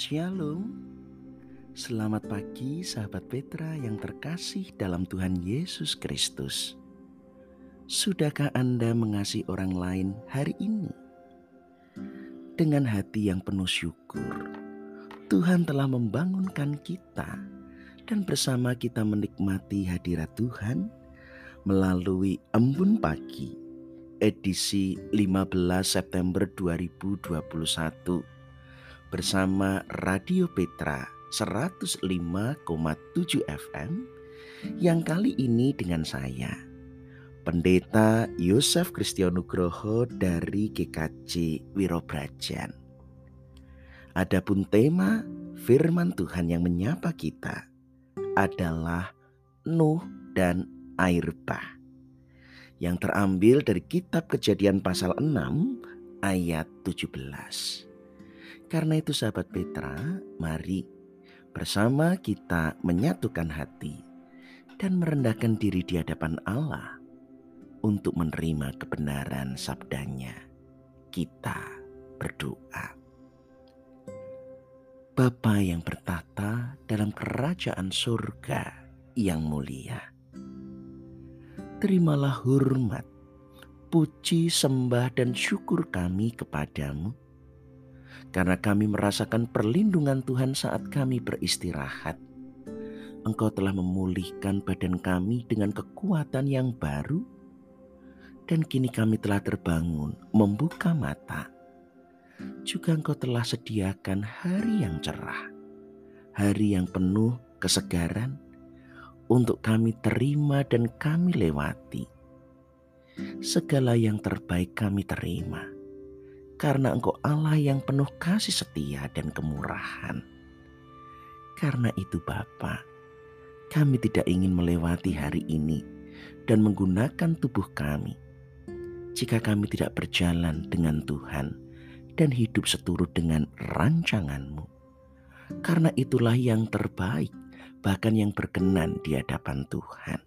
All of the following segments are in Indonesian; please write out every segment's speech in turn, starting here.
Shalom, selamat pagi sahabat Petra yang terkasih dalam Tuhan Yesus Kristus. Sudahkah Anda mengasihi orang lain hari ini? Dengan hati yang penuh syukur, Tuhan telah membangunkan kita dan bersama kita menikmati hadirat Tuhan melalui Embun Pagi edisi 15 September 2021 bersama Radio Petra 105,7 FM yang kali ini dengan saya Pendeta Yosef Kristianugroho dari GKJ Wirobrajan. Adapun tema firman Tuhan yang menyapa kita adalah Nuh dan air bah yang terambil dari kitab Kejadian pasal 6 ayat 17. Karena itu sahabat Petra, mari bersama kita menyatukan hati dan merendahkan diri di hadapan Allah untuk menerima kebenaran sabdanya. Kita berdoa. Bapa yang bertata dalam kerajaan surga yang mulia. Terimalah hormat, puji, sembah, dan syukur kami kepadamu karena kami merasakan perlindungan Tuhan saat kami beristirahat. Engkau telah memulihkan badan kami dengan kekuatan yang baru, dan kini kami telah terbangun, membuka mata. Juga Engkau telah sediakan hari yang cerah, hari yang penuh kesegaran untuk kami terima dan kami lewati. Segala yang terbaik kami terima karena Engkau Allah yang penuh kasih setia dan kemurahan. Karena itu Bapa, kami tidak ingin melewati hari ini dan menggunakan tubuh kami jika kami tidak berjalan dengan Tuhan dan hidup seturut dengan rancanganmu. Karena itulah yang terbaik, bahkan yang berkenan di hadapan Tuhan.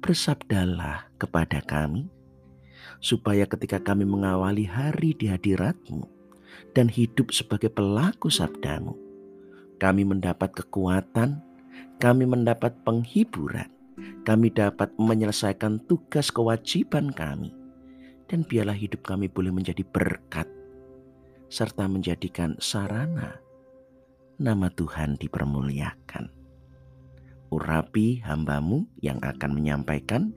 Bersabdalah kepada kami, supaya ketika kami mengawali hari di hadiratmu dan hidup sebagai pelaku sabdamu, kami mendapat kekuatan, kami mendapat penghiburan, kami dapat menyelesaikan tugas kewajiban kami, dan biarlah hidup kami boleh menjadi berkat, serta menjadikan sarana nama Tuhan dipermuliakan. Urapi hambamu yang akan menyampaikan,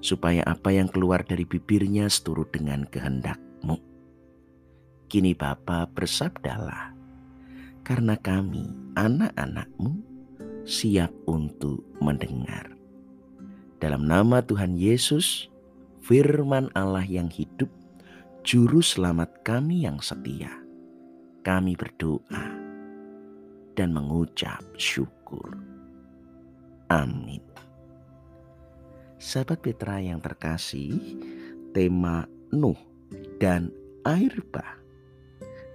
supaya apa yang keluar dari bibirnya seturut dengan kehendakmu. Kini Bapa bersabdalah, karena kami anak-anakmu siap untuk mendengar. Dalam nama Tuhan Yesus, firman Allah yang hidup, juru selamat kami yang setia, kami berdoa dan mengucap syukur. Amin. Sahabat Petra yang terkasih, tema Nuh dan air bah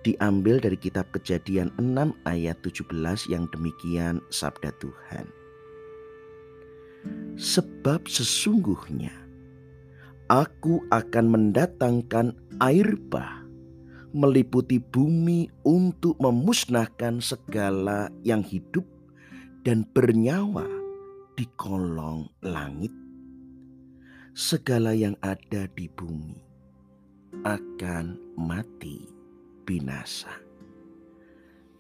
diambil dari kitab Kejadian 6 ayat 17 yang demikian sabda Tuhan. Sebab sesungguhnya aku akan mendatangkan air bah meliputi bumi untuk memusnahkan segala yang hidup dan bernyawa di kolong langit segala yang ada di bumi akan mati binasa.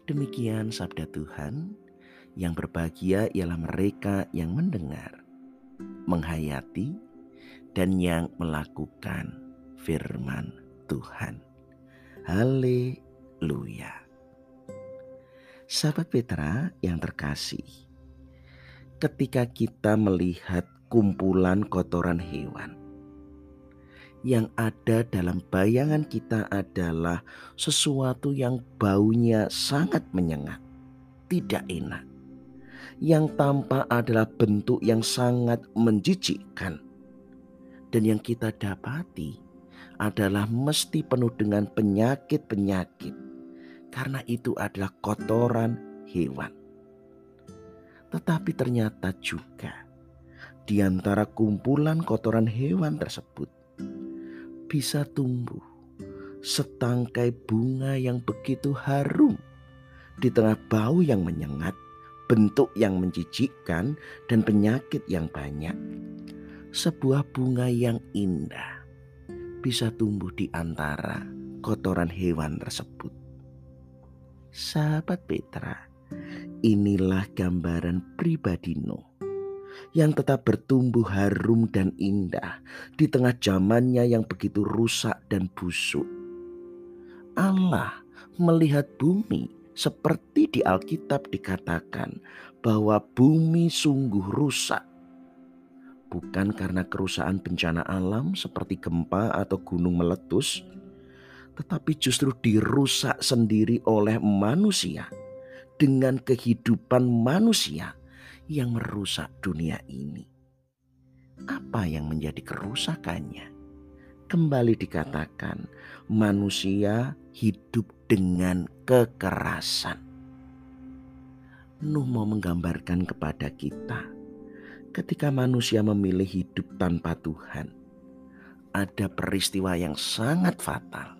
Demikian sabda Tuhan yang berbahagia ialah mereka yang mendengar, menghayati, dan yang melakukan firman Tuhan. Haleluya. Sahabat Petra yang terkasih, ketika kita melihat kumpulan kotoran hewan. Yang ada dalam bayangan kita adalah sesuatu yang baunya sangat menyengat, tidak enak. Yang tampak adalah bentuk yang sangat menjijikkan. Dan yang kita dapati adalah mesti penuh dengan penyakit-penyakit. Karena itu adalah kotoran hewan. Tetapi ternyata juga di antara kumpulan kotoran hewan tersebut bisa tumbuh setangkai bunga yang begitu harum di tengah bau yang menyengat, bentuk yang menjijikkan, dan penyakit yang banyak. Sebuah bunga yang indah bisa tumbuh di antara kotoran hewan tersebut. Sahabat Petra, inilah gambaran pribadi Nuh yang tetap bertumbuh harum dan indah di tengah zamannya yang begitu rusak dan busuk. Allah melihat bumi seperti di Alkitab dikatakan bahwa bumi sungguh rusak. Bukan karena kerusakan bencana alam seperti gempa atau gunung meletus, tetapi justru dirusak sendiri oleh manusia dengan kehidupan manusia yang merusak dunia ini. Apa yang menjadi kerusakannya? Kembali dikatakan, manusia hidup dengan kekerasan. Nuh mau menggambarkan kepada kita, ketika manusia memilih hidup tanpa Tuhan, ada peristiwa yang sangat fatal.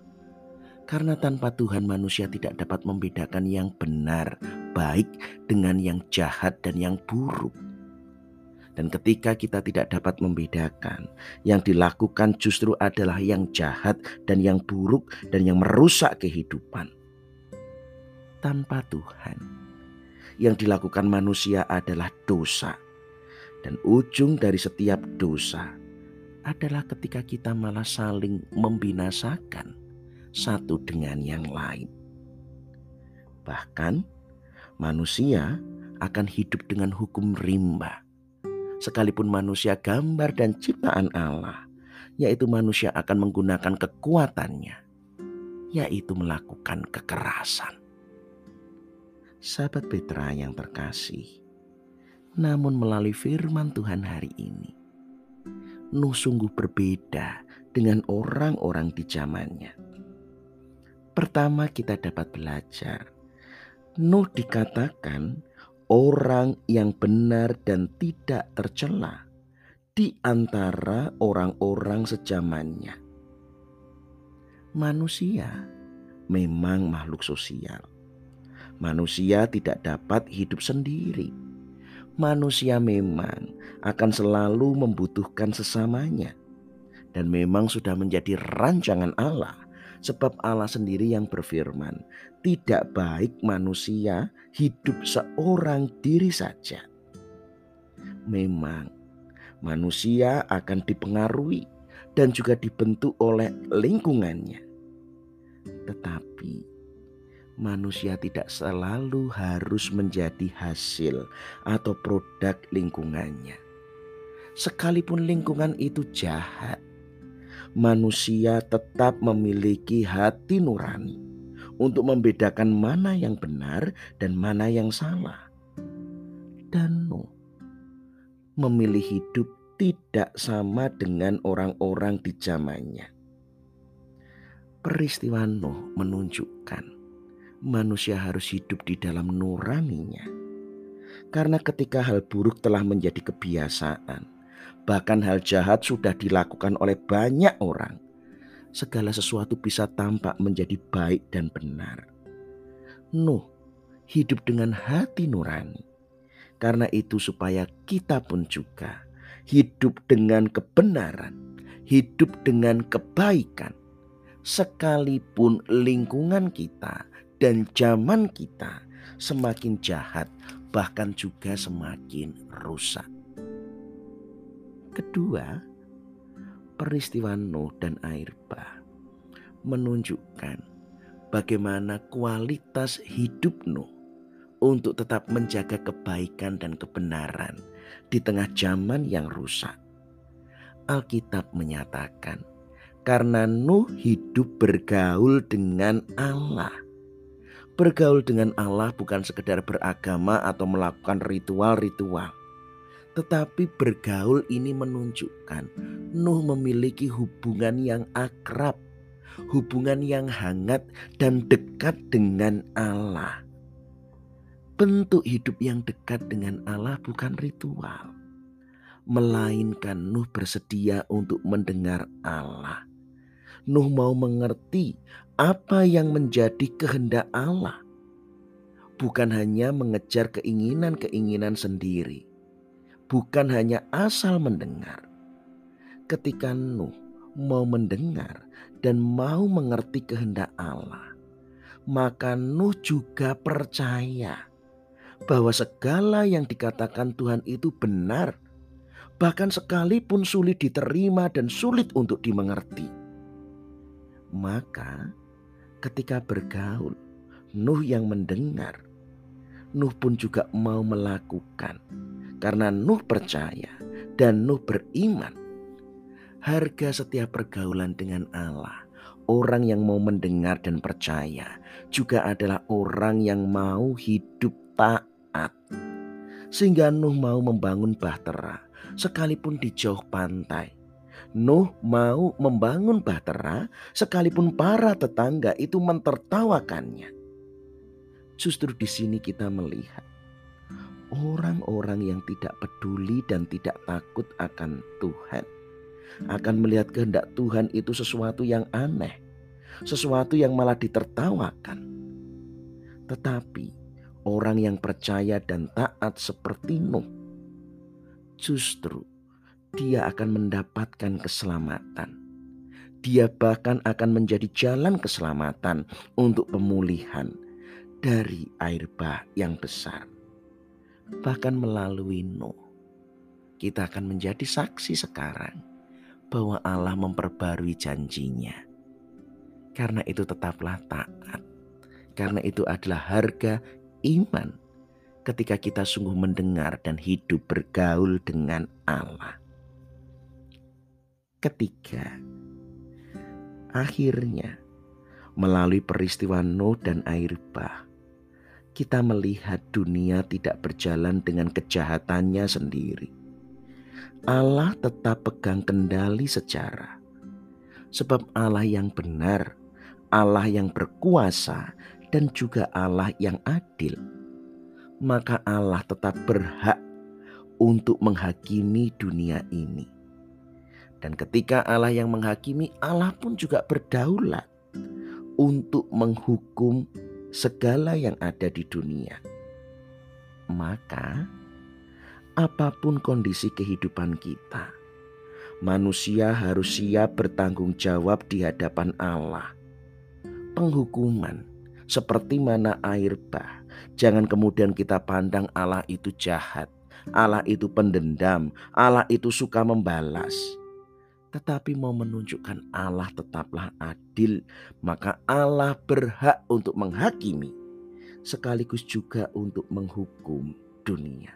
Karena tanpa Tuhan manusia tidak dapat membedakan yang benar, baik dengan yang jahat dan yang buruk. Dan ketika kita tidak dapat membedakan, yang dilakukan justru adalah yang jahat dan yang buruk dan yang merusak kehidupan. Tanpa Tuhan, yang dilakukan manusia adalah dosa. Dan ujung dari setiap dosa adalah ketika kita malah saling membinasakan satu dengan yang lain. Bahkan manusia akan hidup dengan hukum rimba. Sekalipun manusia gambar dan ciptaan Allah, yaitu manusia akan menggunakan kekuatannya, yaitu melakukan kekerasan. Sahabat Petra yang terkasih, namun melalui firman Tuhan hari ini, Nuh sungguh berbeda dengan orang-orang di zamannya. Pertama kita dapat belajar. Nuh dikatakan orang yang benar dan tidak tercela di antara orang-orang sejamannya. Manusia memang makhluk sosial. Manusia tidak dapat hidup sendiri. Manusia memang akan selalu membutuhkan sesamanya, dan memang sudah menjadi rancangan Allah Sebab Allah sendiri yang berfirman, tidak baik manusia hidup seorang diri saja. Memang manusia akan dipengaruhi dan juga dibentuk oleh lingkungannya. Tetapi manusia tidak selalu harus menjadi hasil atau produk lingkungannya. Sekalipun lingkungan itu jahat, manusia tetap memiliki hati nurani untuk membedakan mana yang benar dan mana yang salah. Dan Nuh memilih hidup tidak sama dengan orang-orang di zamannya. Peristiwa Nuh menunjukkan manusia harus hidup di dalam nuraninya. Karena ketika hal buruk telah menjadi kebiasaan, Bahkan hal jahat sudah dilakukan oleh banyak orang. Segala sesuatu bisa tampak menjadi baik dan benar. Nuh hidup dengan hati nurani. Karena itu supaya kita pun juga hidup dengan kebenaran, hidup dengan kebaikan. Sekalipun lingkungan kita dan zaman kita semakin jahat, bahkan juga semakin rusak. Kedua, peristiwa Nuh dan air bah menunjukkan bagaimana kualitas hidup Nuh untuk tetap menjaga kebaikan dan kebenaran di tengah zaman yang rusak. Alkitab menyatakan, karena Nuh hidup bergaul dengan Allah. Bergaul dengan Allah bukan sekedar beragama atau melakukan ritual-ritual tetapi bergaul ini menunjukkan Nuh memiliki hubungan yang akrab, hubungan yang hangat dan dekat dengan Allah. Bentuk hidup yang dekat dengan Allah bukan ritual, melainkan Nuh bersedia untuk mendengar Allah. Nuh mau mengerti apa yang menjadi kehendak Allah. bukan hanya mengejar keinginan-keinginan sendiri, bukan hanya asal mendengar. Ketika Nuh mau mendengar dan mau mengerti kehendak Allah, maka Nuh juga percaya bahwa segala yang dikatakan Tuhan itu benar, bahkan sekalipun sulit diterima dan sulit untuk dimengerti. Maka, ketika bergaul, Nuh yang mendengar, Nuh pun juga mau melakukan, karena Nuh percaya dan Nuh beriman. Harga setiap pergaulan dengan Allah orang yang mau mendengar dan percaya juga adalah orang yang mau hidup taat. Sehingga Nuh mau membangun bahtera sekalipun di jauh pantai. Nuh mau membangun bahtera sekalipun para tetangga itu mentertawakannya. Justru di sini kita melihat orang-orang yang tidak peduli dan tidak takut akan Tuhan akan melihat kehendak Tuhan itu sesuatu yang aneh, sesuatu yang malah ditertawakan. Tetapi orang yang percaya dan taat seperti Nuh, justru dia akan mendapatkan keselamatan. Dia bahkan akan menjadi jalan keselamatan untuk pemulihan dari air bah yang besar. Bahkan melalui Nuh, kita akan menjadi saksi sekarang bahwa Allah memperbarui janjinya. Karena itu tetaplah taat. Karena itu adalah harga iman ketika kita sungguh mendengar dan hidup bergaul dengan Allah. Ketiga, akhirnya melalui peristiwa Nuh dan air bah, kita melihat dunia tidak berjalan dengan kejahatannya sendiri. Allah tetap pegang kendali sejarah. Sebab Allah yang benar, Allah yang berkuasa, dan juga Allah yang adil, maka Allah tetap berhak untuk menghakimi dunia ini. Dan ketika Allah yang menghakimi, Allah pun juga berdaulat untuk menghukum segala yang ada di dunia. Maka, apa pun kondisi kehidupan kita, manusia harus siap bertanggung jawab di hadapan Allah. Penghukuman seperti mana air bah. Jangan kemudian kita pandang Allah itu jahat, Allah itu pendendam, Allah itu suka membalas. Tetapi mau menunjukkan Allah tetaplah adil, maka Allah berhak untuk menghakimi sekaligus juga untuk menghukum dunia.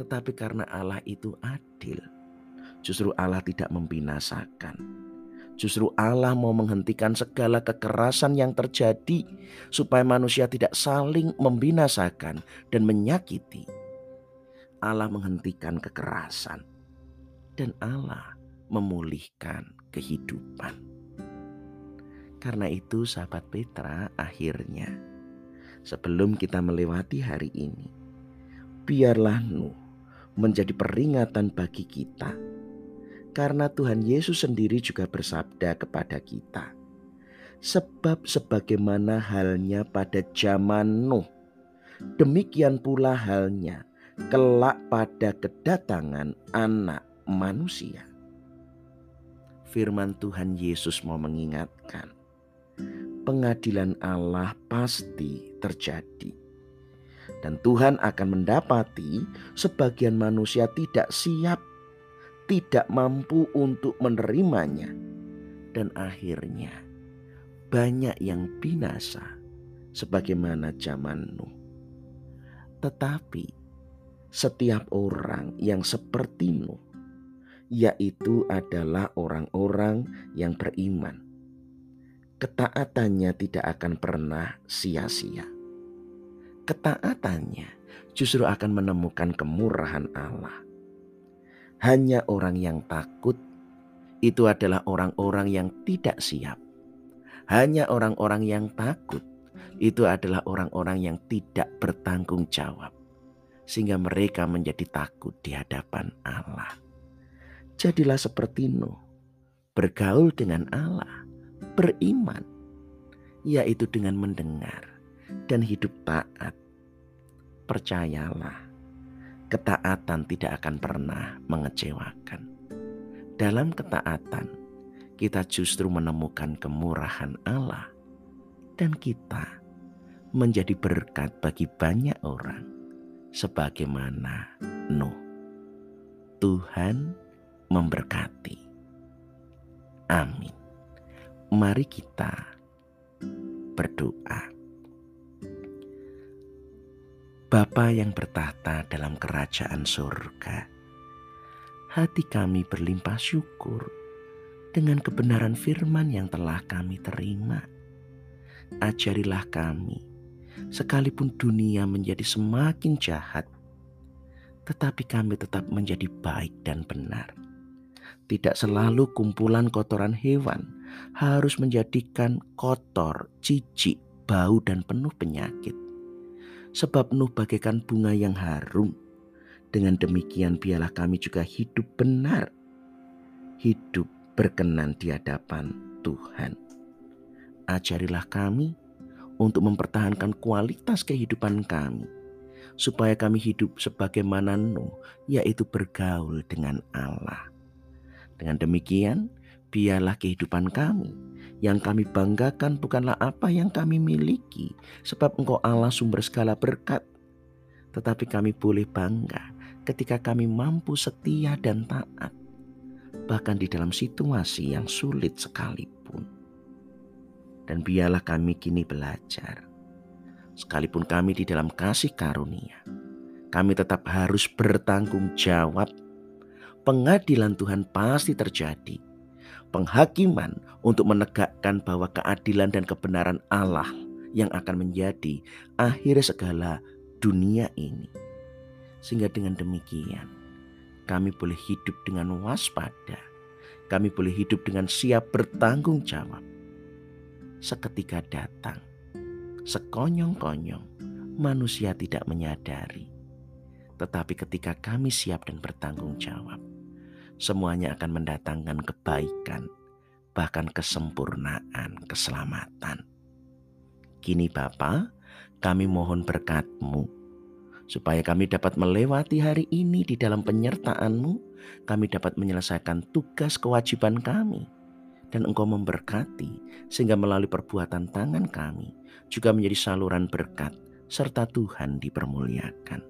Tetapi karena Allah itu adil, justru Allah tidak membinasakan Justru Allah mau menghentikan segala kekerasan yang terjadi supaya manusia tidak saling membinasakan dan menyakiti. Allah menghentikan kekerasan dan Allah memulihkan kehidupan. Karena itu sahabat Petra akhirnya sebelum kita melewati hari ini biarlah Nuh menjadi peringatan bagi kita karena Tuhan Yesus sendiri juga bersabda kepada kita. Sebab sebagaimana halnya pada zaman Nuh, demikian pula halnya kelak pada kedatangan anak manusia. Firman Tuhan Yesus mau mengingatkan, pengadilan Allah pasti terjadi. Dan Tuhan akan mendapati sebagian manusia tidak siap tidak mampu untuk menerimanya, dan akhirnya banyak yang binasa, sebagaimana zaman Nuh. Tetapi setiap orang yang seperti Nuh, yaitu adalah orang-orang yang beriman, ketaatannya tidak akan pernah sia-sia. Ketaatannya justru akan menemukan kemurahan Allah hanya orang yang takut itu adalah orang-orang yang tidak siap. Hanya orang-orang yang takut itu adalah orang-orang yang tidak bertanggung jawab, sehingga mereka menjadi takut di hadapan Allah. Jadilah seperti Nuh, bergaul dengan Allah, beriman, yaitu dengan mendengar, dan hidup taat, percayalah, ketaatan tidak akan pernah mengecewakan. Dalam ketaatan, kita justru menemukan kemurahan Allah, dan kita menjadi berkat bagi banyak orang, sebagaimana Nuh. Tuhan memberkati. Amin. Mari kita berdoa. Bapa yang bertahta dalam kerajaan surga, hati kami berlimpah syukur dengan kebenaran firman yang telah kami terima. Ajarilah kami, sekalipun dunia menjadi semakin jahat, tetapi kami tetap menjadi baik dan benar. Tidak selalu kumpulan kotoran hewan harus menjadikan kotor, jijik, bau, dan penuh penyakit sebab Nuh bagaikan bunga yang harum. Dengan demikian biarlah kami juga hidup benar, hidup berkenan di hadapan Tuhan. Ajarilah kami untuk mempertahankan kualitas kehidupan kami, supaya kami hidup sebagaimana Nuh, yaitu bergaul dengan Allah. Dengan demikian, biarlah kehidupan kami yang kami banggakan bukanlah apa yang kami miliki, sebab Engkau Allah sumber segala berkat. Tetapi kami boleh bangga ketika kami mampu setia dan taat, bahkan di dalam situasi yang sulit sekalipun. Dan biarlah kami kini belajar, sekalipun kami di dalam kasih karunia, kami tetap harus bertanggung jawab. Pengadilan Tuhan pasti terjadi penghakiman untuk menegakkan bahwa keadilan dan kebenaran Allah yang akan menjadi akhir segala dunia ini. Sehingga dengan demikian kami boleh hidup dengan waspada. Kami boleh hidup dengan siap bertanggung jawab. Seketika datang, sekonyong-konyong, manusia tidak menyadari. Tetapi ketika kami siap dan bertanggung jawab, semuanya akan mendatangkan kebaikan, bahkan kesempurnaan, keselamatan. Kini Bapa, kami mohon berkat-Mu, supaya kami dapat melewati hari ini di dalam penyertaan-Mu, kami dapat menyelesaikan tugas kewajiban kami, dan Engkau memberkati, sehingga melalui perbuatan tangan kami juga menjadi saluran berkat, serta Tuhan dipermuliakan.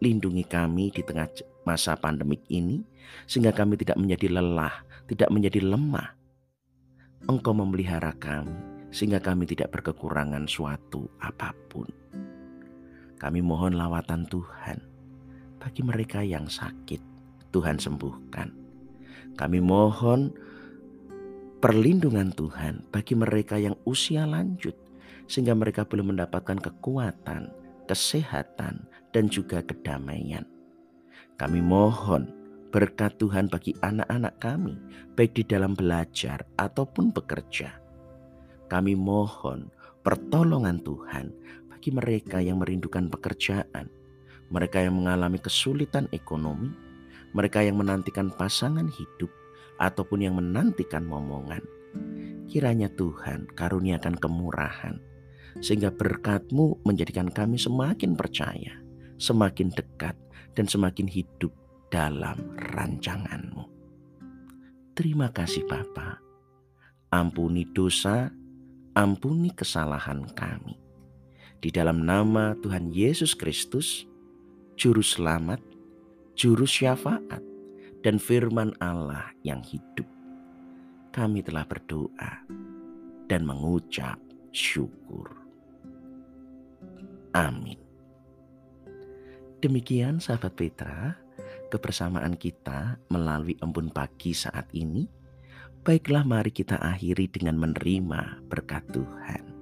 Lindungi kami di tengah masa pandemik ini, sehingga kami tidak menjadi lelah, tidak menjadi lemah. Engkau memelihara kami, sehingga kami tidak berkekurangan suatu apa pun. Kami mohon lawatan Tuhan bagi mereka yang sakit, Tuhan sembuhkan. Kami mohon perlindungan Tuhan bagi mereka yang usia lanjut, sehingga mereka belum mendapatkan kekuatan, kesehatan, dan juga kedamaian. Kami mohon berkat Tuhan bagi anak-anak kami, baik di dalam belajar ataupun bekerja. Kami mohon pertolongan Tuhan bagi mereka yang merindukan pekerjaan, mereka yang mengalami kesulitan ekonomi, mereka yang menantikan pasangan hidup, ataupun yang menantikan momongan. Kiranya Tuhan karuniakan kemurahan, sehingga berkatmu menjadikan kami semakin percaya, semakin dekat, dan semakin hidup dalam rancanganmu. Terima kasih Bapa. Ampuni dosa, ampuni kesalahan kami. Di dalam nama Tuhan Yesus Kristus, Juru Selamat, Juru Syafaat, dan firman Allah yang hidup. Kami telah berdoa dan mengucap syukur. Amin. Demikian sahabat Petra, kebersamaan kita melalui embun pagi saat ini. Baiklah mari kita akhiri dengan menerima berkat Tuhan.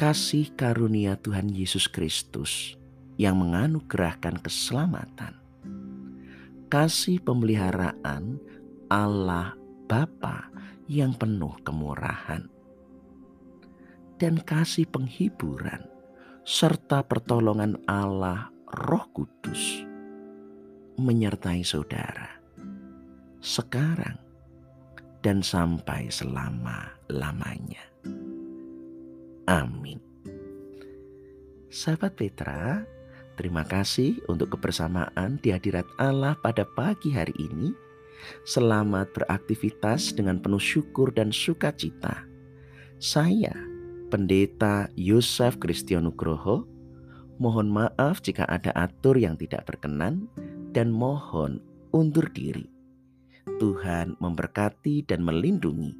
Kasih karunia Tuhan Yesus Kristus yang menganugerahkan keselamatan. Kasih pemeliharaan Allah Bapa yang penuh kemurahan. Dan kasih penghiburan serta pertolongan Allah Roh Kudus menyertai saudara sekarang dan sampai selama-lamanya. Amin. Sahabat Petra, terima kasih untuk kebersamaan di hadirat Allah pada pagi hari ini. Selamat beraktivitas dengan penuh syukur dan sukacita. Saya, Pendeta Yusuf Kristianugroho, mohon maaf jika ada atur yang tidak berkenan dan mohon undur diri. Tuhan memberkati dan melindungi,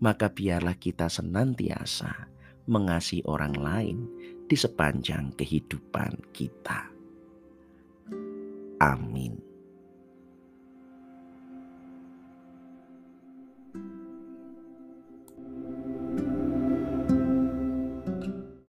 maka biarlah kita senantiasa mengasihi orang lain di sepanjang kehidupan kita. Amin.